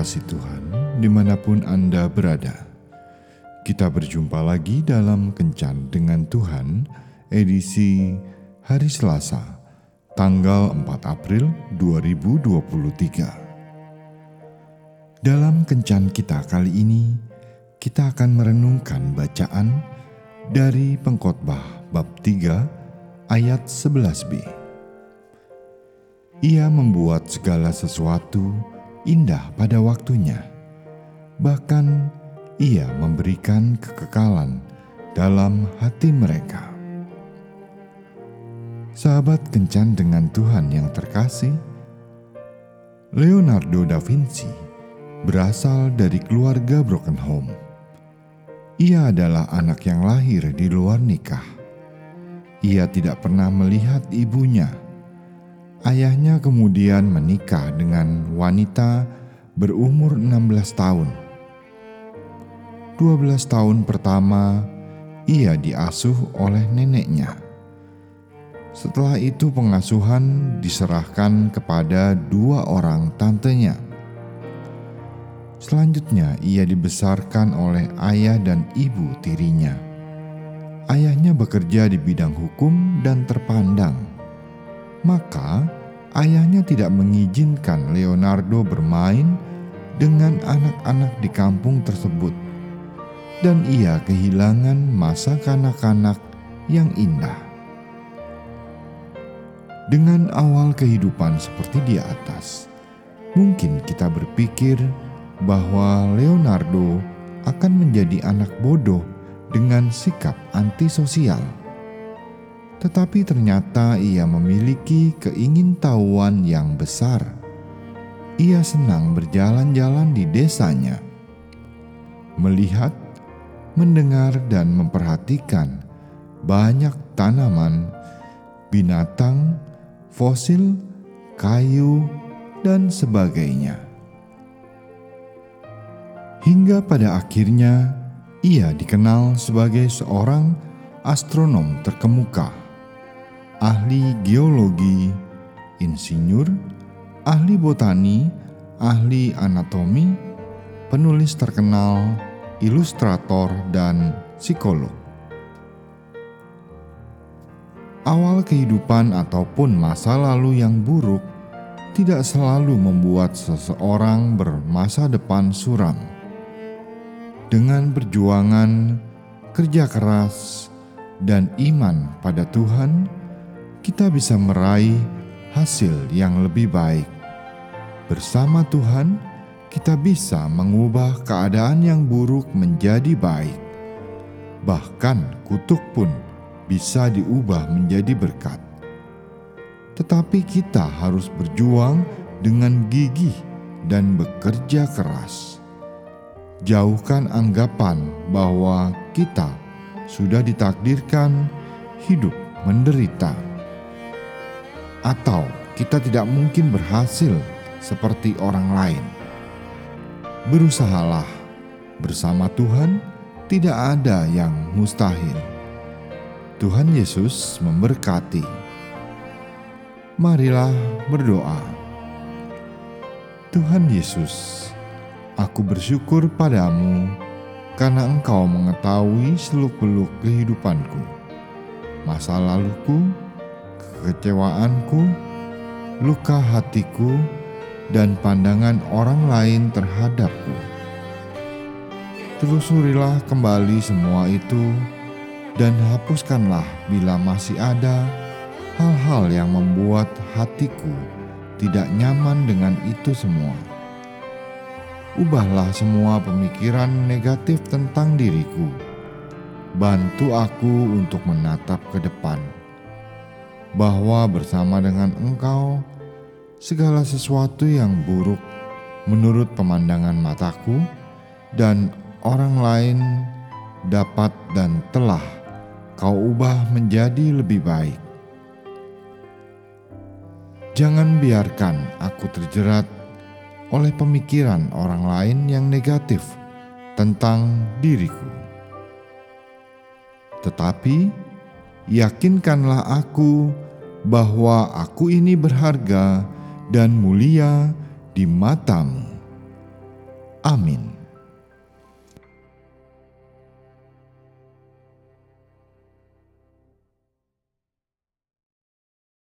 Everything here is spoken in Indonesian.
kasih Tuhan, di mana pun Anda berada, kita berjumpa lagi dalam Kencan dengan Tuhan, edisi hari Selasa, tanggal 4 April 2023. Dalam Kencan kita kali ini, kita akan merenungkan bacaan dari Pengkhotbah bab 3 ayat 11b. Ia membuat segala sesuatu indah pada waktunya. Bahkan ia memberikan kekekalan dalam hati mereka. Sahabat kencan dengan Tuhan yang terkasih, Leonardo da Vinci berasal dari keluarga broken home. Ia adalah anak yang lahir di luar nikah. Ia tidak pernah melihat ibunya Ayahnya kemudian menikah dengan wanita berumur 16 tahun. 12 tahun pertama ia diasuh oleh neneknya. Setelah itu pengasuhan diserahkan kepada dua orang tantenya. Selanjutnya ia dibesarkan oleh ayah dan ibu tirinya. Ayahnya bekerja di bidang hukum dan terpandang maka ayahnya tidak mengizinkan Leonardo bermain dengan anak-anak di kampung tersebut, dan ia kehilangan masa kanak-kanak yang indah. Dengan awal kehidupan seperti di atas, mungkin kita berpikir bahwa Leonardo akan menjadi anak bodoh dengan sikap antisosial tetapi ternyata ia memiliki keingintahuan yang besar. Ia senang berjalan-jalan di desanya, melihat, mendengar, dan memperhatikan banyak tanaman, binatang, fosil, kayu, dan sebagainya. Hingga pada akhirnya ia dikenal sebagai seorang astronom terkemuka ahli geologi, insinyur, ahli botani, ahli anatomi, penulis terkenal, ilustrator, dan psikolog. Awal kehidupan ataupun masa lalu yang buruk tidak selalu membuat seseorang bermasa depan suram. Dengan perjuangan, kerja keras, dan iman pada Tuhan, kita bisa meraih hasil yang lebih baik. Bersama Tuhan, kita bisa mengubah keadaan yang buruk menjadi baik. Bahkan kutuk pun bisa diubah menjadi berkat. Tetapi kita harus berjuang dengan gigih dan bekerja keras. Jauhkan anggapan bahwa kita sudah ditakdirkan hidup menderita atau kita tidak mungkin berhasil seperti orang lain. Berusahalah bersama Tuhan, tidak ada yang mustahil. Tuhan Yesus memberkati. Marilah berdoa. Tuhan Yesus, aku bersyukur padamu karena Engkau mengetahui seluk-beluk kehidupanku, masa laluku, kekecewaanku, luka hatiku, dan pandangan orang lain terhadapku. Telusurilah kembali semua itu dan hapuskanlah bila masih ada hal-hal yang membuat hatiku tidak nyaman dengan itu semua. Ubahlah semua pemikiran negatif tentang diriku. Bantu aku untuk menatap ke depan bahwa bersama dengan Engkau, segala sesuatu yang buruk menurut pemandangan mataku dan orang lain dapat dan telah Kau ubah menjadi lebih baik. Jangan biarkan aku terjerat oleh pemikiran orang lain yang negatif tentang diriku, tetapi yakinkanlah aku bahwa aku ini berharga dan mulia di matamu. Amin.